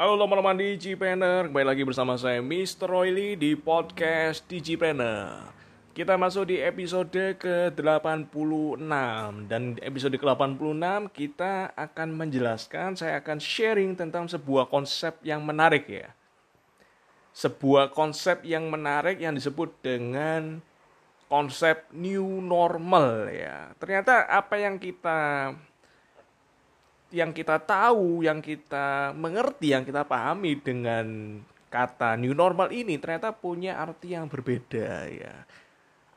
Halo teman-teman Digipreneur, kembali lagi bersama saya Mr. Royli di podcast Digipreneur. Kita masuk di episode ke-86 dan di episode ke-86 kita akan menjelaskan, saya akan sharing tentang sebuah konsep yang menarik ya. Sebuah konsep yang menarik yang disebut dengan konsep new normal ya. Ternyata apa yang kita yang kita tahu, yang kita mengerti, yang kita pahami dengan kata new normal ini ternyata punya arti yang berbeda ya.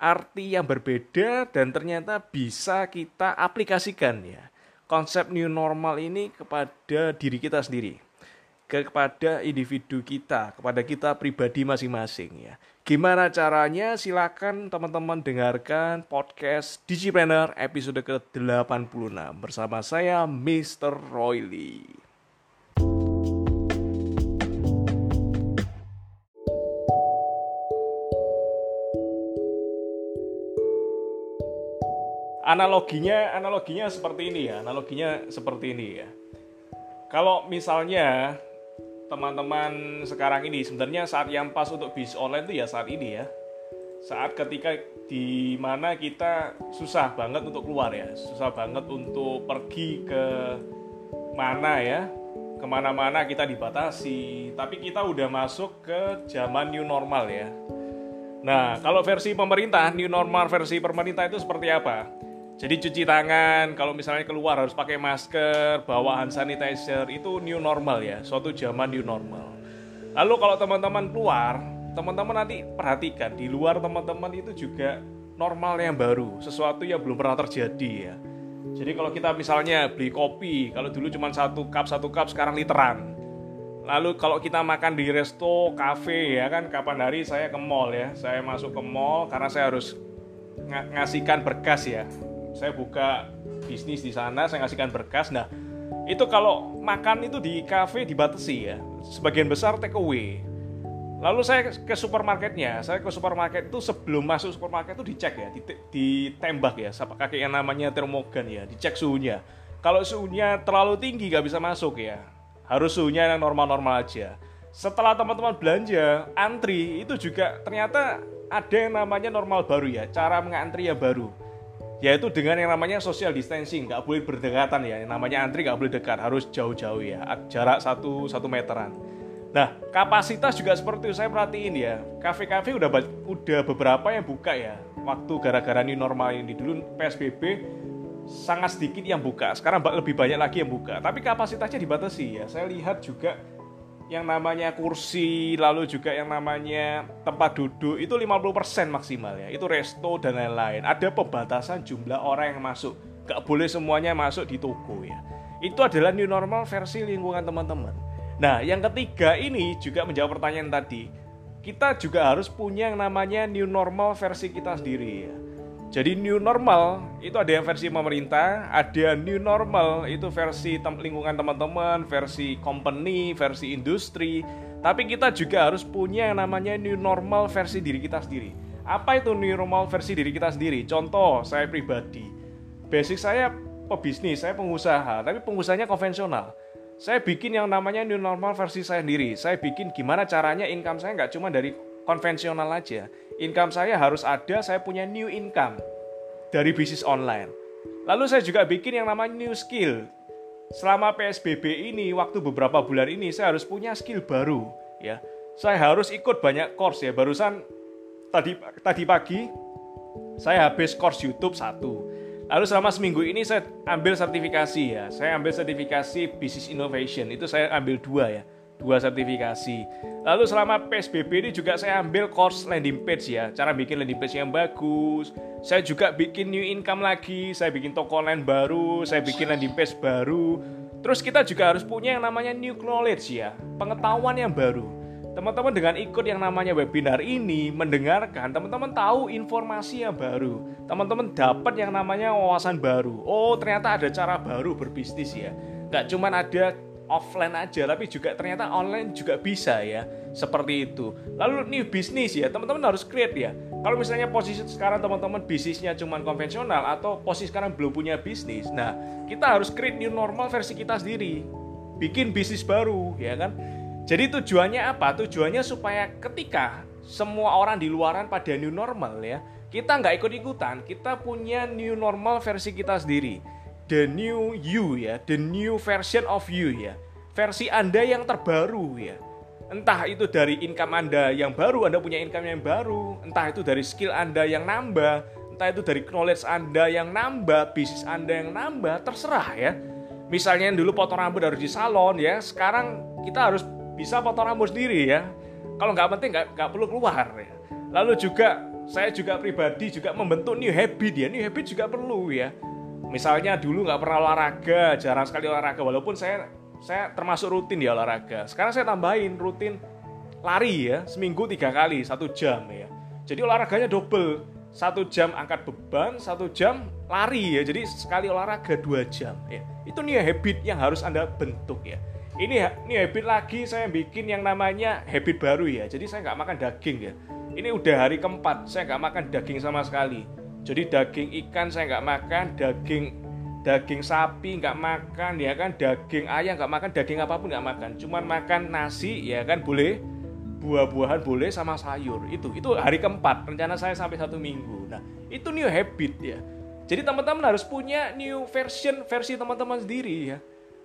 Arti yang berbeda dan ternyata bisa kita aplikasikan ya. Konsep new normal ini kepada diri kita sendiri. Kepada individu kita, kepada kita pribadi masing-masing ya. Gimana caranya? Silakan teman-teman dengarkan podcast Digipreneur episode ke-86 bersama saya Mr. Royli. Analoginya analoginya seperti ini ya, analoginya seperti ini ya. Kalau misalnya teman-teman sekarang ini. Sebenarnya saat yang pas untuk bisnis online itu ya saat ini ya. Saat ketika di mana kita susah banget untuk keluar ya. Susah banget untuk pergi ke mana ya. Ke mana-mana kita dibatasi. Tapi kita udah masuk ke zaman new normal ya. Nah kalau versi pemerintah new normal versi pemerintah itu seperti apa jadi cuci tangan, kalau misalnya keluar harus pakai masker, bawa hand sanitizer, itu new normal ya, suatu zaman new normal. Lalu kalau teman-teman keluar, teman-teman nanti perhatikan, di luar teman-teman itu juga normal yang baru, sesuatu yang belum pernah terjadi ya. Jadi kalau kita misalnya beli kopi, kalau dulu cuma satu cup, satu cup, sekarang literan. Lalu kalau kita makan di resto, cafe ya kan, kapan hari saya ke mall ya, saya masuk ke mall karena saya harus ng ngasihkan berkas ya saya buka bisnis di sana saya ngasihkan berkas. Nah itu kalau makan itu di cafe dibatasi ya. Sebagian besar take away. Lalu saya ke supermarketnya. Saya ke supermarket itu sebelum masuk supermarket itu dicek ya ditembak ya. Kaki yang namanya termogan ya dicek suhunya. Kalau suhunya terlalu tinggi nggak bisa masuk ya. Harus suhunya yang normal-normal aja. Setelah teman-teman belanja antri itu juga ternyata ada yang namanya normal baru ya cara mengantri yang baru yaitu dengan yang namanya social distancing nggak boleh berdekatan ya. Yang namanya antri nggak boleh dekat harus jauh-jauh ya. Jarak satu satu meteran. Nah kapasitas juga seperti itu. Saya perhatiin ya kafe-kafe udah udah beberapa yang buka ya. Waktu gara-gara ini normal ini. Dulu psbb sangat sedikit yang buka. Sekarang lebih banyak lagi yang buka. Tapi kapasitasnya dibatasi ya. Saya lihat juga yang namanya kursi lalu juga yang namanya tempat duduk itu 50% maksimal ya. Itu resto dan lain-lain. Ada pembatasan jumlah orang yang masuk. Gak boleh semuanya masuk di toko ya. Itu adalah new normal versi lingkungan teman-teman. Nah yang ketiga ini juga menjawab pertanyaan tadi. Kita juga harus punya yang namanya new normal versi kita sendiri ya jadi new normal itu ada yang versi pemerintah, ada new normal itu versi tem lingkungan teman-teman, versi company, versi industri. Tapi kita juga harus punya yang namanya new normal versi diri kita sendiri. Apa itu new normal versi diri kita sendiri? Contoh, saya pribadi. Basic saya pebisnis, saya pengusaha, tapi pengusahanya konvensional. Saya bikin yang namanya new normal versi saya sendiri. Saya bikin gimana caranya income saya nggak cuma dari konvensional aja. Income saya harus ada, saya punya new income dari bisnis online. Lalu saya juga bikin yang namanya new skill. Selama PSBB ini, waktu beberapa bulan ini saya harus punya skill baru, ya. Saya harus ikut banyak course ya. Barusan tadi tadi pagi saya habis course YouTube satu. Lalu selama seminggu ini saya ambil sertifikasi ya. Saya ambil sertifikasi Business Innovation. Itu saya ambil dua ya dua sertifikasi. Lalu selama PSBB ini juga saya ambil course landing page ya, cara bikin landing page yang bagus. Saya juga bikin new income lagi, saya bikin toko online baru, saya bikin landing page baru. Terus kita juga harus punya yang namanya new knowledge ya, pengetahuan yang baru. Teman-teman dengan ikut yang namanya webinar ini mendengarkan, teman-teman tahu informasi yang baru. Teman-teman dapat yang namanya wawasan baru. Oh, ternyata ada cara baru berbisnis ya. Gak cuman ada offline aja tapi juga ternyata online juga bisa ya seperti itu lalu new bisnis ya teman-teman harus create ya kalau misalnya posisi sekarang teman-teman bisnisnya cuma konvensional atau posisi sekarang belum punya bisnis nah kita harus create new normal versi kita sendiri bikin bisnis baru, ya kan? Jadi tujuannya apa? Tujuannya supaya ketika semua orang di luaran pada new normal ya, kita nggak ikut-ikutan, kita punya new normal versi kita sendiri. The new you ya, the new version of you ya. Versi Anda yang terbaru ya. Entah itu dari income Anda yang baru, Anda punya income yang baru, entah itu dari skill Anda yang nambah, entah itu dari knowledge Anda yang nambah, bisnis Anda yang nambah, terserah ya. Misalnya dulu potong rambut harus di salon ya, sekarang kita harus bisa potong rambut sendiri ya. Kalau nggak penting nggak, nggak perlu keluar ya. Lalu juga saya juga pribadi juga membentuk new habit ya. New habit juga perlu ya. Misalnya dulu nggak pernah olahraga, jarang sekali olahraga. Walaupun saya saya termasuk rutin ya olahraga. Sekarang saya tambahin rutin lari ya, seminggu tiga kali, satu jam ya. Jadi olahraganya double, satu jam angkat beban, satu jam lari ya. Jadi sekali olahraga dua jam ya. Itu new habit yang harus anda bentuk ya ini ini habit lagi saya bikin yang namanya habit baru ya jadi saya nggak makan daging ya ini udah hari keempat saya nggak makan daging sama sekali jadi daging ikan saya nggak makan daging daging sapi nggak makan ya kan? Daging ayam nggak makan daging apa pun nggak makan. Cuman makan nasi ya kan? Boleh buah-buahan boleh sama sayur. Itu itu hari keempat rencana saya sampai satu minggu. Nah itu new habit ya. Jadi teman-teman harus punya new version versi teman-teman sendiri ya.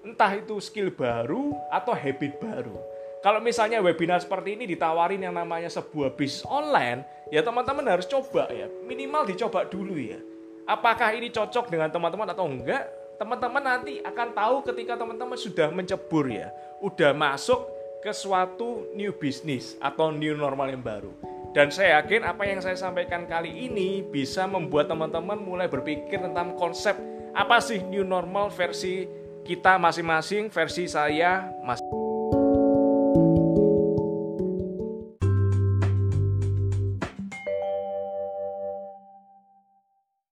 Entah itu skill baru atau habit baru. Kalau misalnya webinar seperti ini ditawarin yang namanya sebuah bisnis online, ya teman-teman harus coba ya, minimal dicoba dulu ya. Apakah ini cocok dengan teman-teman atau enggak? Teman-teman nanti akan tahu ketika teman-teman sudah mencebur ya, udah masuk ke suatu new business atau new normal yang baru. Dan saya yakin apa yang saya sampaikan kali ini bisa membuat teman-teman mulai berpikir tentang konsep apa sih new normal versi kita masing-masing versi saya mas